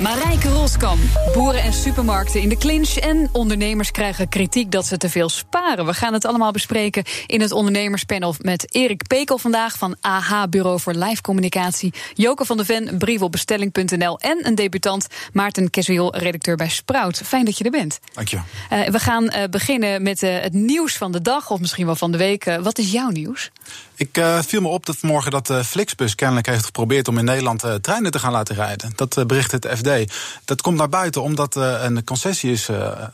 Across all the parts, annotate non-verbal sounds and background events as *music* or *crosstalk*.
Marijke Roskam. Boeren en supermarkten in de clinch. En ondernemers krijgen kritiek dat ze te veel sparen. We gaan het allemaal bespreken in het ondernemerspanel met Erik Pekel vandaag van AH Bureau voor Live Communicatie. Joke van de Ven, brief op bestelling.nl. En een debutant, Maarten Kesuil, redacteur bij Sprout. Fijn dat je er bent. Dank je. Uh, we gaan uh, beginnen met uh, het nieuws van de dag, of misschien wel van de week. wat is jouw nieuws? Ik viel me op dat morgen dat Flixbus kennelijk heeft geprobeerd om in Nederland treinen te gaan laten rijden. Dat bericht het FD. Dat komt naar buiten omdat een concessie is,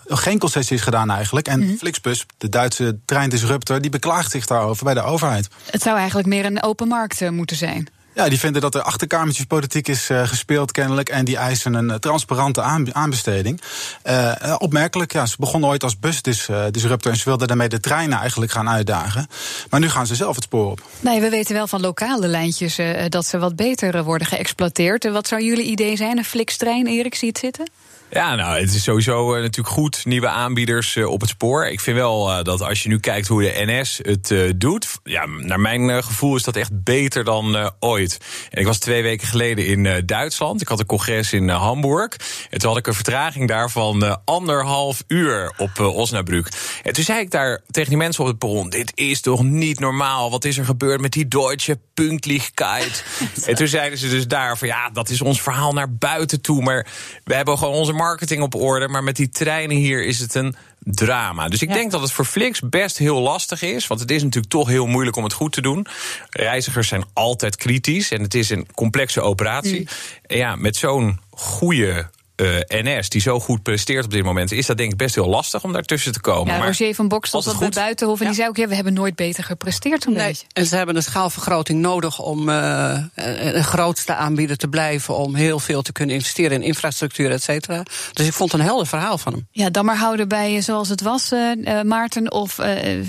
geen concessie is gedaan eigenlijk. En mm -hmm. Flixbus, de Duitse treindisruptor, die beklaagt zich daarover bij de overheid. Het zou eigenlijk meer een open markt moeten zijn. Ja, die vinden dat er achterkamertjespolitiek is uh, gespeeld kennelijk. En die eisen een uh, transparante aan, aanbesteding. Uh, opmerkelijk, ja, ze begonnen ooit als busdisruptor... en ze wilden daarmee de treinen eigenlijk gaan uitdagen. Maar nu gaan ze zelf het spoor op. Nee, we weten wel van lokale lijntjes dat ze wat beter worden geëxploiteerd. Wat zou jullie idee zijn? Een Flix-trein, Erik, zie het zitten? Ja, nou, het is sowieso uh, natuurlijk goed. Nieuwe aanbieders uh, op het spoor. Ik vind wel uh, dat als je nu kijkt hoe de NS het doet. Ja, naar mijn gevoel is dat echt beter dan ooit. En ik was twee weken geleden in Duitsland. Ik had een congres in Hamburg. En toen had ik een vertraging daar van anderhalf uur op Osnabrück. En toen zei ik daar tegen die mensen op het perron: Dit is toch niet normaal? Wat is er gebeurd met die Deutsche Pünktlichkeit? *laughs* en toen zeiden ze dus daar van ja, dat is ons verhaal naar buiten toe. Maar we hebben gewoon onze marketing op orde. Maar met die treinen hier is het een drama. Dus ik ja. denk dat het voor Flix best heel lastig is. Want het is natuurlijk toch heel moeilijk om het goed te doen. Reizigers zijn altijd kritisch. En het is een complexe operatie. Mm. Ja, met zo'n goede uh, NS, die zo goed presteert op dit moment, is dat denk ik best heel lastig om daartussen te komen. Ja, maar Roger van Bok stond dat bij Buitenhof en ja. die zei ook, ja, we hebben nooit beter gepresteerd. Een nee, beetje. En ze hebben een schaalvergroting nodig om uh, een grootste aanbieder te blijven, om heel veel te kunnen investeren in infrastructuur, et cetera. Dus ik vond het een helder verhaal van hem. Ja, dan maar houden bij zoals het was, uh, Maarten, of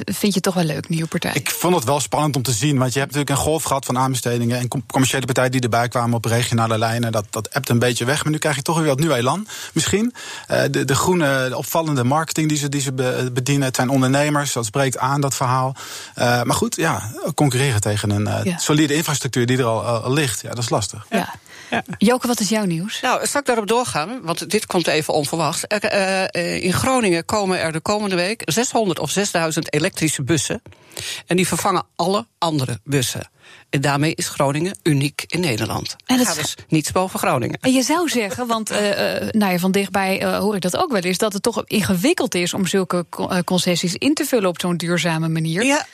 vind je het toch wel leuk, nieuwe partij? Ik vond het wel spannend om te zien, want je hebt natuurlijk een golf gehad van aanbestedingen en commerciële partijen die erbij kwamen op regionale lijnen. Dat, dat ebt een beetje weg, maar nu krijg je toch weer wat nieuw elan. Misschien Uh, de, de groene, de opvallende marketing die ze, die ze bedienen. Het zijn ondernemers, dat spreekt aan, dat verhaal. Uh, maar goed, ja, concurreren tegen een uh, ja. solide infrastructuur die er al, al, ligt, ja, dat is lastig. Ja. Ja. Joke, wat is jouw nieuws? Nou, zal ik daarop doorgaan? Want dit komt even onverwachts. Uh, in Groningen komen er de komende week 600 of 6000 elektrische bussen. En die vervangen alle andere bussen. En daarmee is Groningen uniek in Nederland. En dat gaat dus niets boven Groningen. En je zou zeggen, want uh, nou ja, van dichtbij uh, hoor ik dat ook wel eens, dat het toch ingewikkeld is om zulke concessies in te vullen op zo'n duurzame manier. Ja.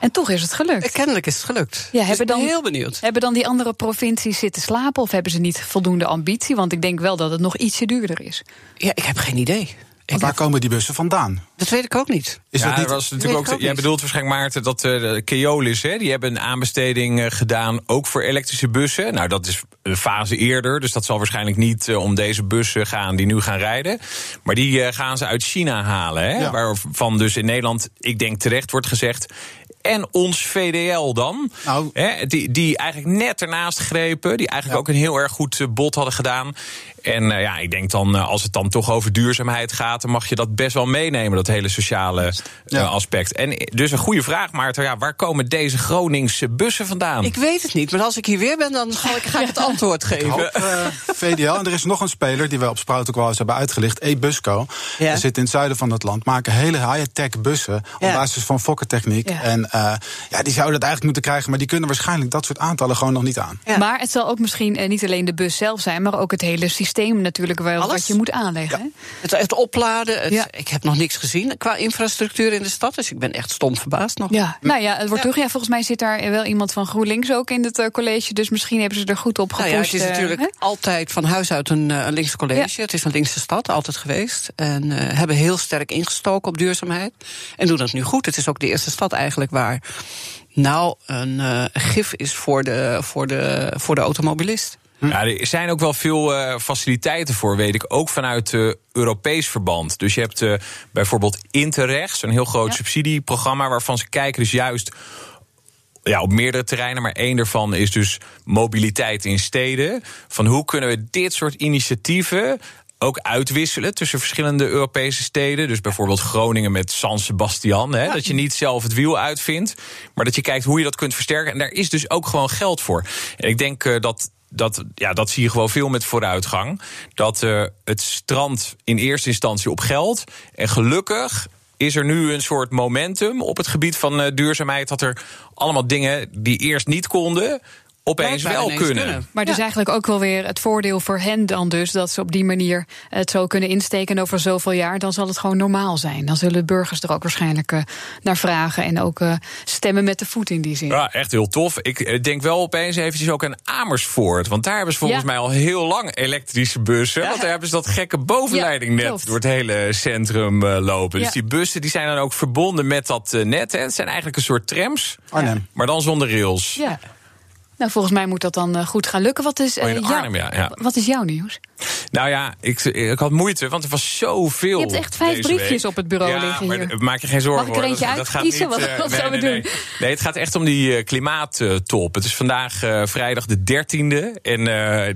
En toch is het gelukt. Kennelijk is het gelukt. Ja, dus hebben dan, heel benieuwd. Hebben dan die andere provincies zitten slapen of hebben ze niet voldoende ambitie? Want ik denk wel dat het nog ietsje duurder is. Ja, ik heb geen idee. Maar waar komen die bussen vandaan? Dat weet ik ook niet. Is ja, dat niet... was natuurlijk ook, ook jij bedoelt waarschijnlijk, Maarten, dat uh, de Keolis, hè, die hebben een aanbesteding uh, gedaan, ook voor elektrische bussen. Nou, dat is een fase eerder, dus dat zal waarschijnlijk niet uh, om deze bussen gaan die nu gaan rijden. Maar die gaan ze uit China halen, hè, ja. waarvan dus in Nederland, ik denk terecht wordt gezegd, en ons VDL dan. Nou. Hè, die, die eigenlijk net ernaast grepen. Die eigenlijk ja. ook een heel erg goed bod hadden gedaan. En uh, ja, ik denk dan, uh, als het dan toch over duurzaamheid gaat, dan mag je dat best wel meenemen, dat hele sociale uh, ja. aspect. En dus een goede vraag, Maarten, ja, waar komen deze Groningse bussen vandaan? Ik weet het niet, maar als ik hier weer ben, dan ga ik, ga *laughs* ik het antwoord geven. Hoop, VDL, en er is nog een speler die we op Sprout ook wel eens hebben uitgelicht, E-Busco. Ja. Die zit in het zuiden van het land, maken hele high-tech bussen op basis van fokkertechniek. En ja, die zouden het eigenlijk moeten krijgen, maar die kunnen waarschijnlijk dat soort aantallen gewoon nog niet aan. Maar het zal ook misschien niet alleen de bus zelf zijn, maar ook het hele systeem natuurlijk wel wat je moet aanleggen. Ja. Het, het, opladen, het, ja. ik heb nog niks gezien qua infrastructuur in de stad, dus ik ben echt stom verbaasd nog. Ja, nou ja, het wordt terug. Ja, volgens mij zit daar wel iemand van GroenLinks ook in het uh, college, dus misschien hebben ze er goed op gepusht. Nou ja, het is natuurlijk uh, altijd van huis uit een, een links college. Het is een linkse stad, altijd geweest. En hebben heel sterk ingestoken op duurzaamheid. En doen dat nu goed. Het is ook de eerste stad eigenlijk waar nou een gif is voor de, voor de, voor de automobilist. Ja, er zijn ook wel veel uh, faciliteiten voor, weet ik. Ook vanuit uh, Europees verband. Dus je hebt uh, bijvoorbeeld Interreg, zo'n heel groot ja. subsidieprogramma... waarvan ze kijken dus juist ja, op meerdere terreinen, maar één daarvan is dus mobiliteit in steden. Van hoe kunnen we dit soort initiatieven ook uitwisselen tussen verschillende Europese steden. Dus bijvoorbeeld Groningen met San Sebastian. Hè, Dat je niet zelf het wiel uitvindt, maar dat je kijkt hoe je dat kunt versterken. En daar is dus ook gewoon geld voor. En ik denk uh, dat dat, ja, dat zie je gewoon veel met vooruitgang. Dat uh, het strand in eerste instantie op geld. En gelukkig is er nu een soort momentum op het gebied van uh, duurzaamheid. Dat er allemaal dingen die eerst niet konden opeens wel kunnen. kunnen. Maar dus eigenlijk ook wel weer het voordeel voor hen dan dus... dat ze op die manier het zo kunnen insteken over zoveel jaar... dan zal het gewoon normaal zijn. Dan zullen burgers er ook waarschijnlijk uh, naar vragen... en ook uh, stemmen met de voet in die zin. Ja, echt heel tof. Ik denk wel opeens eventjes ook aan Amersfoort. Want daar hebben ze volgens ja. mij al heel lang elektrische bussen. Ja. Want daar hebben ze dat gekke bovenleiding net klopt. door het hele centrum uh, lopen. Dus die bussen die zijn dan ook verbonden met dat net. Hè. Het zijn eigenlijk een soort trams, Arnhem. maar dan zonder rails. Ja. Nou, volgens mij moet dat dan uh, goed gaan lukken. Wat is, oh, Arnhem, ja, ja. wat is jouw nieuws? Nou ja, ik, ik had moeite, want er was zoveel. Je hebt echt vijf briefjes week. op het bureau ja, liggen maar hier. Maak je geen zorgen Mag ik er eentje hoor. uitkiezen? Wat, wat nee, gaan we doen? Nee. nee, het gaat echt om die uh, klimaattop. Het is vandaag uh, vrijdag de 13e. En uh,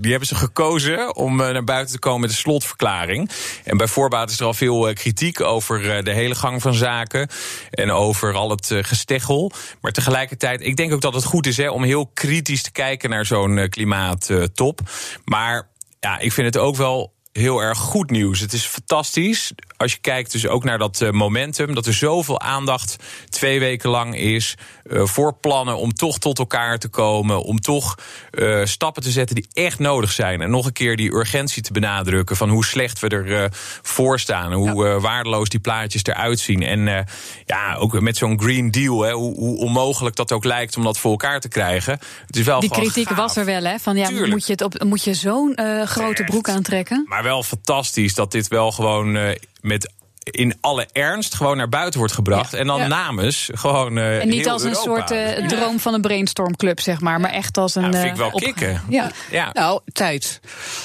die hebben ze gekozen om naar buiten te komen met een slotverklaring. En bij voorbaat is er al veel kritiek over de hele gang van zaken. En over al het gesteggel. Maar tegelijkertijd, ik denk ook dat het goed is hè, om heel kritisch te kijken naar zo'n klimaattop. Maar ja, ik vind het ook wel heel erg goed nieuws. Het is fantastisch. Als je kijkt dus ook naar dat uh, momentum, dat er zoveel aandacht twee weken lang is uh, voor plannen om toch tot elkaar te komen, om toch uh, stappen te zetten die echt nodig zijn. En nog een keer die urgentie te benadrukken van hoe slecht we er voor staan, hoe waardeloos die plaatjes eruit zien. En ja, ook met zo'n Green Deal, hè, hoe, hoe, onmogelijk dat ook lijkt om dat voor elkaar te krijgen. Het is wel die kritiek gaaf. was er wel, hè? Van ja, Tuurlijk. moet je, het op, moet je zo'n grote broek aantrekken? Maar wel fantastisch dat dit wel gewoon uh, met in alle ernst gewoon naar buiten wordt gebracht. Ja. En dan ja. namens gewoon. Uh, en niet als een Europa. soort uh, droom van een brainstormclub, zeg maar. Maar echt als een. Ja, vind ik wel op... kicken. Ja. ja. Nou, tijd.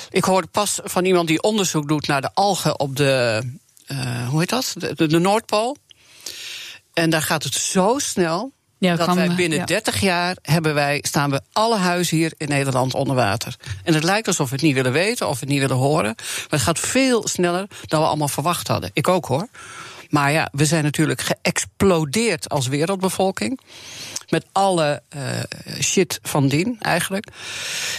Ik hoorde pas van iemand die onderzoek doet naar de algen op de. Uh, hoe heet dat? De, de, de Noordpool. En daar gaat het zo snel. Ja, dat kan, wij binnen ja. 30 jaar hebben wij, staan we alle huizen hier in Nederland onder water. En het lijkt alsof we het niet willen weten of we het niet willen horen. Maar het gaat veel sneller dan we allemaal verwacht hadden. Ik ook hoor. Maar ja, we zijn natuurlijk geëxplodeerd als wereldbevolking. Met alle uh, shit van dien, eigenlijk.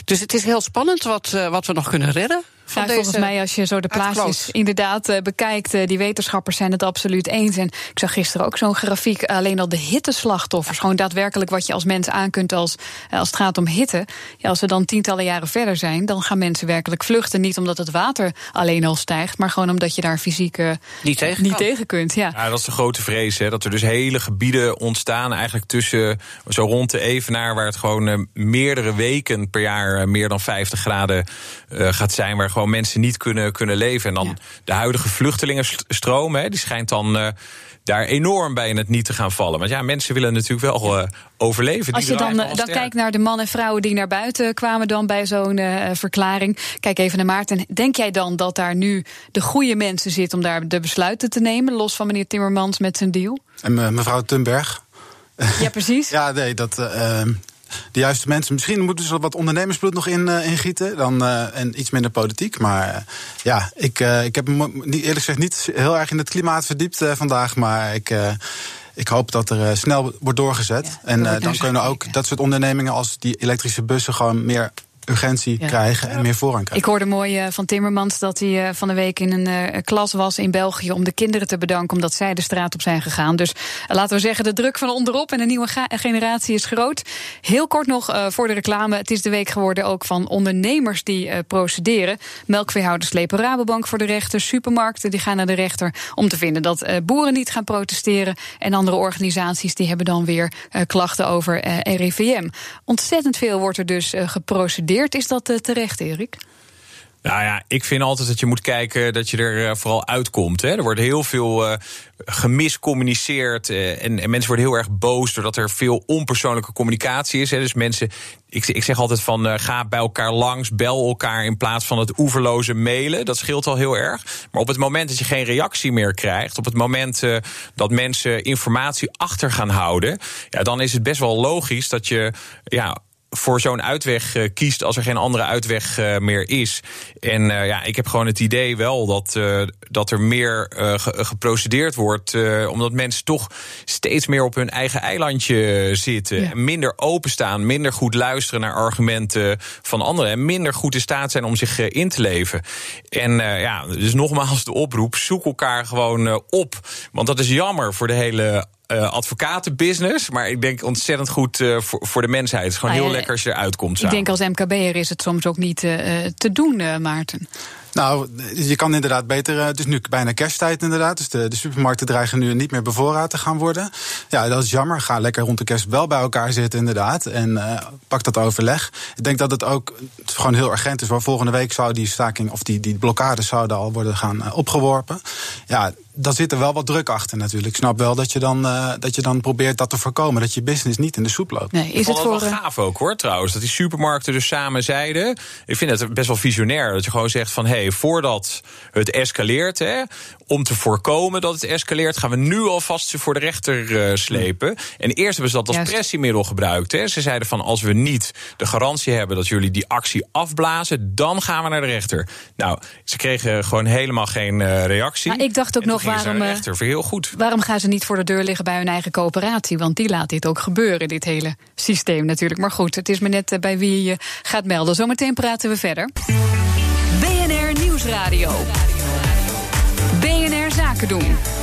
Dus het is heel spannend wat, uh, wat we nog kunnen redden. Van ja, volgens mij, als je zo de plaatjes inderdaad uh, bekijkt, uh, die wetenschappers zijn het absoluut eens. En ik zag gisteren ook zo'n grafiek, alleen al de hitteslachtoffers. Gewoon daadwerkelijk wat je als mens aan kunt als, uh, als het gaat om hitte. Ja, als we dan tientallen jaren verder zijn, dan gaan mensen werkelijk vluchten. Niet omdat het water alleen al stijgt, maar gewoon omdat je daar fysiek niet, tegen, niet tegen kunt. Ja. ja, dat is de grote vrees. Hè, dat er dus hele gebieden ontstaan, eigenlijk tussen zo rond de Evenaar, waar het gewoon meerdere weken per jaar meer dan 50 graden gaat zijn. Waar gewoon mensen niet kunnen, kunnen leven. En dan ja. de huidige vluchtelingenstroom, hè, die schijnt dan uh, daar enorm bij in het niet te gaan vallen. Want ja, mensen willen natuurlijk wel uh, overleven. Als je dan, dan kijkt naar de mannen en vrouwen die naar buiten kwamen dan bij zo'n uh, verklaring. Kijk even naar Maarten. Denk jij dan dat daar nu de goede mensen zitten om daar de besluiten te nemen, los van meneer Timmermans met zijn deal? En mevrouw Thunberg. *laughs* Ja, precies. ja, nee, dat de juiste mensen. Misschien moeten ze wat ondernemersbloed nog in, uh, in gieten. Dan, uh, en iets minder politiek. Maar uh, ja, ik, ik heb me niet, eerlijk gezegd niet heel erg in het klimaat verdiept vandaag. Maar ik. ik hoop dat er snel wordt doorgezet. Ja, en dan kunnen ook dat soort ondernemingen als die elektrische bussen gewoon meer urgentie ja. krijgen en meer voorrang krijgen. Ik hoorde mooi uh, van Timmermans dat hij uh, van de week in een uh, klas was in België om de kinderen te bedanken omdat zij de straat op zijn gegaan. Dus laten we zeggen, de druk van onderop en de nieuwe generatie is groot. Heel kort nog voor de reclame. Het is de week geworden ook van ondernemers die procederen. Melkveehouders slepen Rabobank voor de rechter. Supermarkten die gaan naar de rechter om te vinden dat boeren niet gaan protesteren. En andere organisaties die hebben dan weer klachten over RIVM. Ontzettend veel wordt er dus geprocedeerd. Is dat uh, terecht, Erik? Nou ja, ik vind altijd dat je moet kijken dat je er vooral uitkomt. Hè. Er wordt heel veel uh, gemiscommuniceerd en, en, mensen worden heel erg boos doordat er veel onpersoonlijke communicatie is. Hè. Dus mensen, ik, ik zeg altijd van ga bij elkaar langs, bel elkaar in plaats van het oeverloze mailen. Dat scheelt al heel erg. Maar op het moment dat je geen reactie meer krijgt, op het moment dat mensen informatie achter gaan houden, ja, dan is het best wel logisch dat je ja, voor zo'n uitweg uh, kiest als er geen andere uitweg uh, meer is. En uh, ja, ik heb gewoon het idee wel dat, dat er meer ge geprocedeerd wordt. omdat mensen toch steeds meer op hun eigen eilandje zitten. Ja. Minder openstaan, minder goed luisteren naar argumenten van anderen. En minder goed in staat zijn om zich in te leven. En ja, dus nogmaals de oproep: zoek elkaar gewoon op. Want dat is jammer voor de hele uh, advocatenbusiness. Maar ik denk ontzettend goed uh, voor, voor de mensheid. Het is gewoon ah, heel lekker als je eruit komt. Ik denk als MKB'er is het soms ook niet uh, te doen, Maarten. Nou, je kan inderdaad beter. Het is nu bijna kersttijd inderdaad. Dus de, de, supermarkten dreigen nu niet meer bevoorraad te gaan worden. Ja, dat is jammer. Ga lekker rond de kerst wel bij elkaar zitten inderdaad. En uh, pak dat overleg. Ik denk dat het ook het gewoon heel urgent is. Waar volgende week zou die staking of die, die blokkades zouden al worden gaan opgeworpen. Ja, daar zit er wel wat druk achter natuurlijk. Ik snap wel dat je dan, uh, dat je dan probeert dat te voorkomen. Dat je business niet in de soep loopt. Nee, is het voor... wel gaaf ook hoor trouwens. Dat die supermarkten dus samen zeiden. Ik vind het best wel visionair. Dat je gewoon zegt van hé, hey, voordat het escaleert... Hè, om te voorkomen dat het escaleert... gaan we nu alvast ze voor de rechter uh, slepen. En eerst hebben ze dat als Juist. pressiemiddel gebruikt. Hè. Ze zeiden van als we niet de garantie hebben... dat jullie die actie afblazen, dan gaan we naar de rechter. Nou, ze kregen gewoon helemaal geen uh, reactie. Maar ik dacht ook nog waarom, eh, heel goed. waarom gaan ze niet voor de deur liggen bij hun eigen coöperatie? Want die laat dit ook gebeuren, dit hele systeem natuurlijk. Maar goed, het is me net bij wie je gaat melden. Zometeen praten we verder. Nieuwsradio. BNR Zaken doen.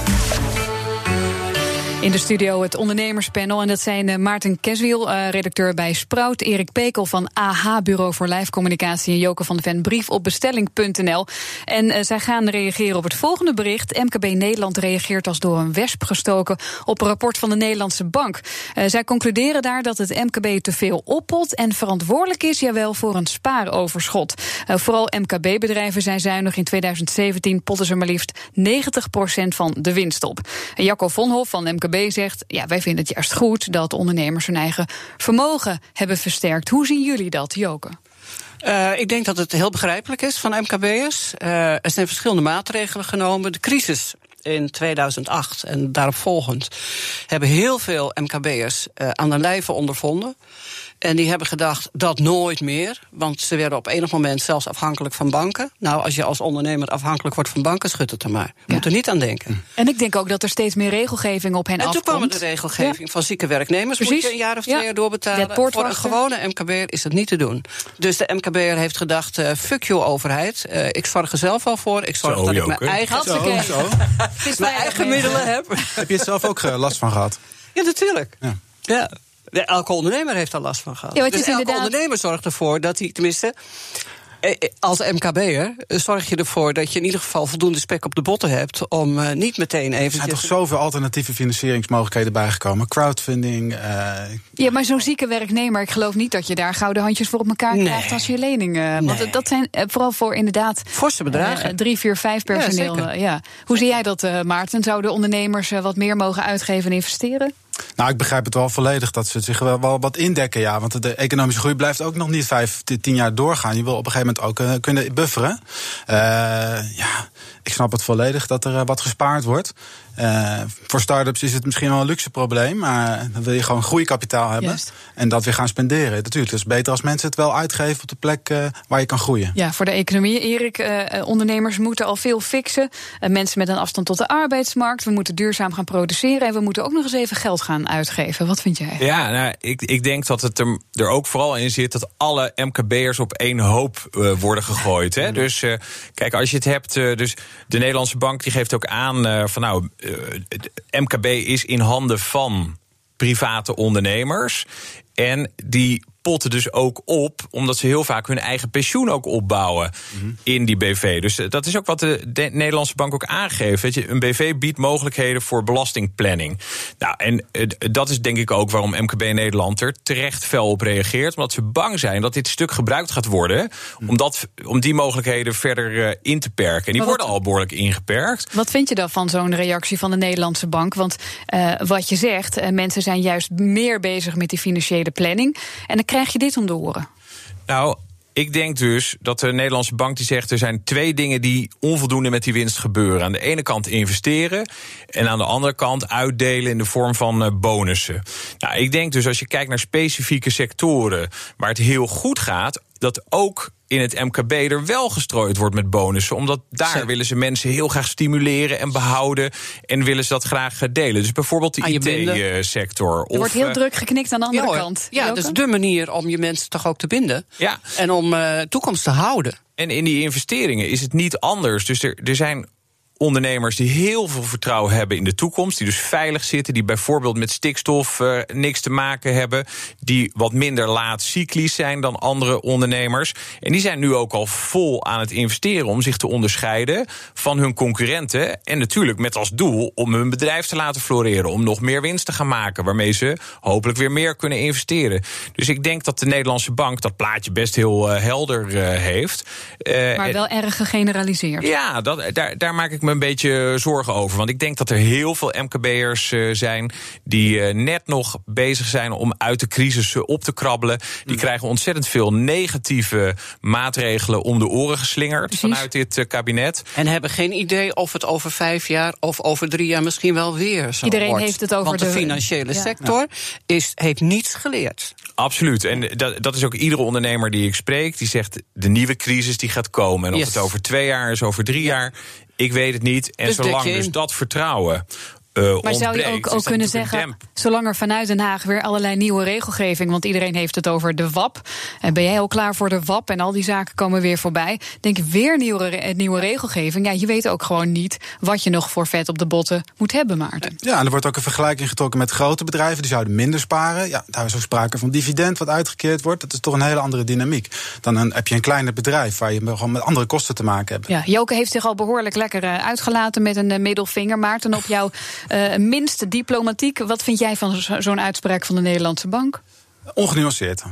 In de studio het ondernemerspanel. En dat zijn uh, Maarten Keswiel, uh, redacteur bij Sprout. Erik Pekel van AH, Bureau voor Lijfcommunicatie. En Joke van de Ven, brief op bestelling.nl. En uh, zij gaan reageren op het volgende bericht. MKB Nederland reageert als door een wesp gestoken op een rapport van de Nederlandse Bank. zij concluderen daar dat het MKB te veel oppot en verantwoordelijk is, jawel, voor een spaaroverschot. vooral MKB-bedrijven zijn zuinig. In 2017 potten ze maar liefst 90% van de winst op. Jacco Vonhof van MKB zegt: ja, wij vinden het juist goed dat ondernemers hun eigen vermogen hebben versterkt. Hoe zien jullie dat, Joke? Uh, ik denk dat het heel begrijpelijk is van MKB'ers. Uh, er zijn verschillende maatregelen genomen. De crisis in 2008 en daarop volgend hebben heel veel MKB'ers uh, aan de lijve ondervonden. En die hebben gedacht dat nooit meer. Want ze werden op enig moment zelfs afhankelijk van banken. Nou, als je als ondernemer afhankelijk wordt van banken, schud het er maar. Je moet er niet aan denken. En ik denk ook dat er steeds meer regelgeving op hen en afkomt. En toen kwam de regelgeving ja. van zieke werknemers. Precies. Moet je een jaar of twee jaar doorbetalen. Voor een gewone MKB'er is dat niet te doen. Dus de MKB'er heeft gedacht, uh, fuck you overheid. Uh, ik zorg er zelf wel voor. Ik zorg zo, dat ik mijn eigen, zo, zo. Mijn eigen middelen heb. Heb je het zelf ook last van gehad? Ja, natuurlijk. Ja. ja. Elke ondernemer heeft daar last van gehad. Ja, dus elke inderdaad... ondernemer zorgt ervoor dat hij, tenminste, eh, eh, als MKB'er zorg je ervoor dat je in ieder geval voldoende spek op de botten hebt om uh, niet meteen even. Er zijn toch zoveel alternatieve financieringsmogelijkheden bijgekomen? Crowdfunding. Uh... Ja, maar zo'n zieke werknemer, ik geloof niet dat je daar gouden handjes voor op elkaar nee. krijgt als je leningen. Nee. Want dat zijn vooral voor inderdaad. Forse bedragen. Uh, drie, vier, vijf personeel. Ja, ja. Hoe zie jij dat, Maarten? Zouden ondernemers wat meer mogen uitgeven en investeren? Nou, ik begrijp het wel volledig dat ze zich wel, wat indekken, ja. Want de economische groei blijft ook nog niet vijf, tien jaar doorgaan. Je wil op een gegeven moment ook uh, kunnen bufferen. Uh, ja, ik snap het volledig dat er uh, wat gespaard wordt. Uh, voor start-ups is het misschien wel een luxe probleem, maar dan wil je gewoon groeikapitaal hebben Juist. en dat weer gaan spenderen. Natuurlijk, het is beter als mensen het wel uitgeven op de plek uh, waar je kan groeien. Ja, voor de economie, Erik, uh, ondernemers moeten al veel fixen. mensen met een afstand tot de arbeidsmarkt. We moeten duurzaam gaan produceren en we moeten ook nog eens even geld gaan uitgeven. Wat vind jij? Ja, nou, ik, ik denk dat het er, er ook vooral in zit dat alle MKB'ers op één hoop worden gegooid. Hè? Dus kijk, als je het hebt, dus de Nederlandse bank die geeft ook aan van nou uh, MKB is in handen van private ondernemers. En die potten dus ook op, omdat ze heel vaak hun eigen pensioen ook opbouwen Mhm. in die BV. Dus eh, dat is ook wat de, de Nederlandse bank ook aangeeft. Weet je, een BV biedt mogelijkheden voor belastingplanning. Nou, en eh, dat is denk ik ook waarom MKB Nederland er terecht fel op reageert. Omdat ze bang zijn dat dit stuk gebruikt gaat worden. Mhm. Om, dat, om die mogelijkheden verder eh, in te perken. En die wat- worden al behoorlijk ingeperkt. Wat vind je dan van zo'n reactie van de Nederlandse bank? Want eh, wat je zegt, mensen zijn juist meer bezig met die financiële planning. En dan krijg je dit om de oren. Nou, ik denk dus dat de Nederlandse bank die zegt... er zijn twee dingen die onvoldoende met die winst gebeuren. Aan de ene kant investeren... en aan de andere kant uitdelen in de vorm van eh, bonussen. Nou, ik denk dus als je kijkt naar specifieke sectoren... waar het heel goed gaat, dat ook in het MKB er wel gestrooid wordt met bonussen. Omdat daar willen ze mensen heel graag stimuleren en behouden... en willen ze dat graag delen. Dus bijvoorbeeld de. IT-sector. Er wordt heel eh, druk geknikt aan de andere ja, kant. Ja, dat is de manier om je mensen toch ook te binden. Ja. En om eh, toekomst te houden. En in die investeringen is het niet anders. Dus er, er zijn ondernemers die heel veel vertrouwen hebben in de toekomst. Die dus veilig zitten. Die bijvoorbeeld met stikstof eh, niks te maken hebben. Die wat minder laat cyclisch zijn dan andere ondernemers. En die zijn nu ook al vol aan het investeren om zich te onderscheiden van hun concurrenten. En natuurlijk met als doel om hun bedrijf te laten floreren. Om nog meer winst te gaan maken. Waarmee ze hopelijk weer meer kunnen investeren. Dus ik denk dat de Nederlandse bank dat plaatje best heel eh, helder eh, heeft. Maar wel erg gegeneraliseerd. ja, dat, daar, daar maak ik me een beetje zorgen over. Want ik denk dat er heel veel MKB'ers eh, zijn die eh, net nog bezig zijn om uit de crisis eh, op te krabbelen. Die krijgen ontzettend veel negatieve maatregelen om de oren geslingerd Precies. vanuit dit kabinet. En hebben geen idee of het over vijf jaar of over drie jaar misschien wel weer zo Iedereen wordt. heeft het over Want de, de- financiële Ja. sector is, heeft niets geleerd. Absoluut. En dat, dat is ook iedere ondernemer die ik spreek. Die zegt de nieuwe crisis die gaat komen. En of Yes. het over twee jaar is, over drie jaar. Ik weet het niet. En Dus zolang dus dat vertrouwen. Eh, Maar ontbreekt, zou je ook, dat ook kunnen zeggen, zolang er vanuit Den Haag weer allerlei nieuwe regelgeving, want iedereen heeft het over de WAP. En ben jij al klaar voor de WAP en al die zaken komen weer voorbij? Denk ik weer nieuwe, re- nieuwe regelgeving. Ja, je weet ook gewoon niet wat je nog voor vet op de botten moet hebben, Maarten. Ja, en er wordt ook een vergelijking getrokken met grote bedrijven. Die zouden minder sparen. Ja, daar is ook sprake van dividend wat uitgekeerd wordt. Dat is toch een hele andere dynamiek. Dan een, heb je een kleiner bedrijf waar je gewoon met andere kosten te maken hebt. Ja, Joke heeft zich al behoorlijk lekker eh, uitgelaten met een eh, middelvinger. Maarten, op jouw eh, minste diplomatiek. Wat vind jij van zo- zo'n uitspraak van de Nederlandse bank? Ongenuanceerd.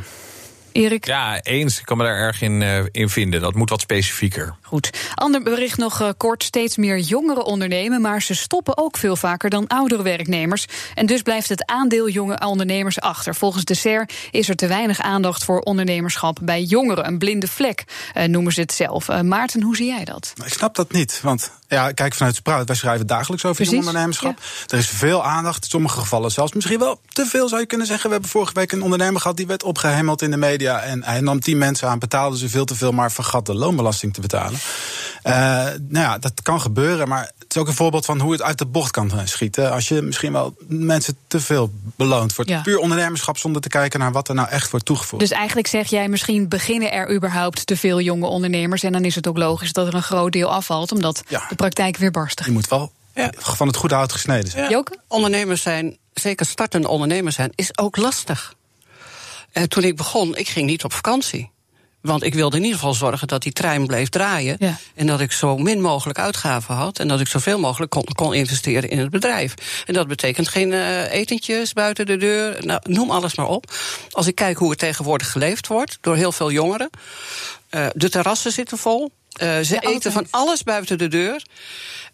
Erik? Ja, eens. Ik kan me daar erg in, eh, in vinden. Dat moet wat specifieker. Goed. Ander bericht nog eh, kort. Steeds meer jongeren ondernemen, maar ze stoppen ook veel vaker dan oudere werknemers. En dus blijft het aandeel jonge ondernemers achter. Volgens de SER is er te weinig aandacht voor ondernemerschap bij jongeren. Een blinde vlek eh, noemen ze het zelf. Eh, Maarten, hoe zie jij dat? Ik snap dat niet. Want ja, kijk vanuit Sprout, wij schrijven dagelijks over Precies, ondernemerschap. Er is veel aandacht, in sommige gevallen zelfs misschien wel te veel zou je kunnen zeggen. We hebben vorige week een ondernemer gehad die werd opgehemeld in de media. En hij nam tien mensen aan, betaalde ze veel te veel, maar vergat de loonbelasting te betalen. Eh, nou ja, dat kan gebeuren, maar het is ook een voorbeeld van hoe het uit de bocht kan schieten. Als je misschien wel mensen te veel beloont voor het Ja. puur ondernemerschap zonder te kijken naar wat er nou echt wordt toegevoegd. Dus eigenlijk zeg jij, misschien beginnen er überhaupt te veel jonge ondernemers. En dan is het ook logisch dat er een groot deel afvalt, omdat Ja. de praktijk weer barstig je moet wel Ja. van het goede hout gesneden zijn. Joke? Ondernemers zijn, zeker startende ondernemers zijn, is ook lastig. En toen ik begon, ik ging niet op vakantie. Want ik wilde in ieder geval zorgen dat die trein bleef draaien. Ja. En dat ik zo min mogelijk uitgaven had. En dat ik zoveel mogelijk kon, kon investeren in het bedrijf. En dat betekent geen eh, etentjes buiten de deur. Nou, noem alles maar op. Als ik kijk hoe het tegenwoordig geleefd wordt door heel veel jongeren. eh, de terrassen zitten vol. Eh, ze Ja, eten van alles buiten de deur.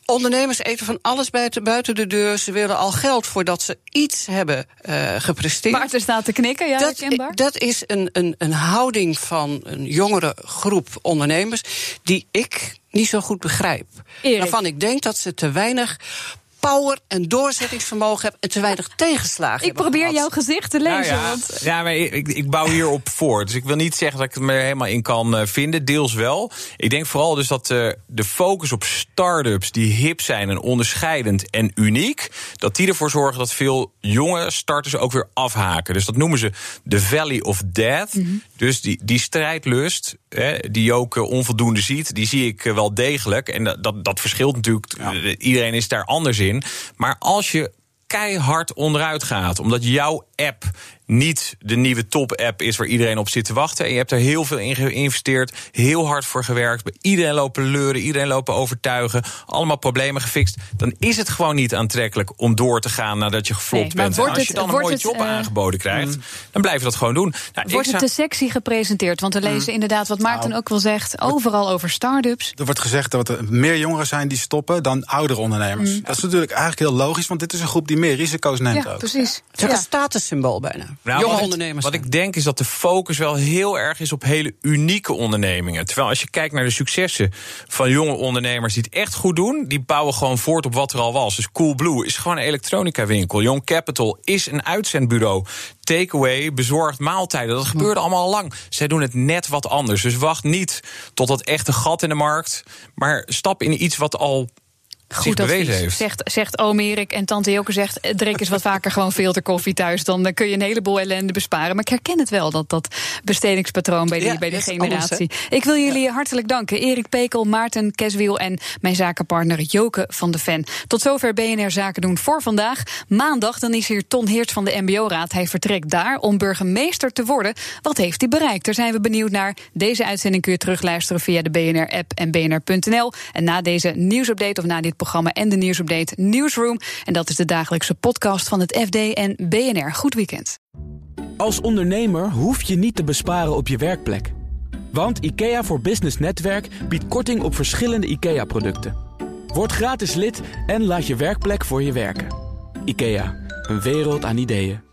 Ondernemers eten van alles buiten, de deur. Ze willen al geld voordat ze iets hebben eh, gepresteerd. Maarten staat te knikken, ja, dat, herkenbaar. dat is een, een, een houding van een jongere groep ondernemers die ik niet zo goed begrijp. Erik. Waarvan ik denk dat ze te weinig power en doorzettingsvermogen hebben en te weinig tegenslagen Ik probeer gehad. jouw gezicht te lezen. Nou ja, want ja, maar ik, ik bouw hierop voor. Dus ik wil niet zeggen dat ik het me er helemaal in kan eh, vinden. Deels wel. Ik denk vooral dus dat eh, de focus op start-ups die hip zijn en onderscheidend en uniek... dat die ervoor zorgen dat veel jonge starters ook weer afhaken. Dus dat noemen ze de Valley of Death. Dus die, die strijdlust, hè, die je ook eh, onvoldoende ziet... die zie ik eh, wel degelijk. En dat, dat, dat verschilt natuurlijk. Eh, Iedereen is daar anders in. Maar als je keihard onderuit gaat. Omdat jouw app niet de nieuwe top-app is waar iedereen op zit te wachten. En je hebt er heel veel in geïnvesteerd, heel hard voor gewerkt. Bij iedereen lopen leuren, iedereen lopen overtuigen, allemaal problemen gefixt. Dan is het gewoon niet aantrekkelijk om door te gaan nadat je geflopt bent. En als je dan een mooie job uh, aangeboden krijgt, mm. dan blijf je dat gewoon doen. Nou, wordt het te sexy gepresenteerd? Want we lezen mm. inderdaad wat Maarten nou, ook wel zegt, overal over start-ups. Er wordt gezegd dat er meer jongeren zijn die stoppen dan oudere ondernemers. Mm. Dat is natuurlijk eigenlijk heel logisch, want dit is een groep die meer risico's neemt. Ja, precies. Het is ook een statussymbool bijna. Nou, Jonge wat ondernemers. Ik, wat ik denk is dat de focus wel heel erg is op hele unieke ondernemingen. Terwijl als je kijkt naar de successen van jonge ondernemers die het echt goed doen, die bouwen gewoon voort op wat er al was. Dus Coolblue is gewoon een elektronica winkel. Young Capital is een uitzendbureau. Takeaway bezorgt maaltijden. Dat gebeurde allemaal al lang. Zij doen het net wat anders. Dus wacht niet tot dat echte gat in de markt. Maar stap in iets wat al Goed advies. Heeft. Zegt, zegt oom Erik en tante Joke zegt... Eh, drink eens wat vaker gewoon filterkoffie thuis. Dan kun je een heleboel ellende besparen. Maar ik herken het wel, dat, dat bestedingspatroon bij die, bij die generatie. ik wil jullie hartelijk danken. Erik Pekel, Maarten Keswiel en mijn zakenpartner Joke van de Ven. Tot zover BNR Zaken doen voor vandaag. Maandag dan is hier Ton Heert van de MBO-raad. Hij vertrekt daar om burgemeester te worden. Wat heeft hij bereikt? Daar zijn we benieuwd naar. Deze uitzending kun je terugluisteren via de BNR-app en bnr.nl. En na deze nieuwsupdate of na dit programma en de nieuwsupdate Newsroom. En dat is de dagelijkse podcast van het FD en BNR. Goed weekend. Als ondernemer hoef je niet te besparen op je werkplek. Want IKEA voor Business Netwerk biedt korting op verschillende IKEA-producten. Word gratis lid en laat je werkplek voor je werken. IKEA, een wereld aan ideeën.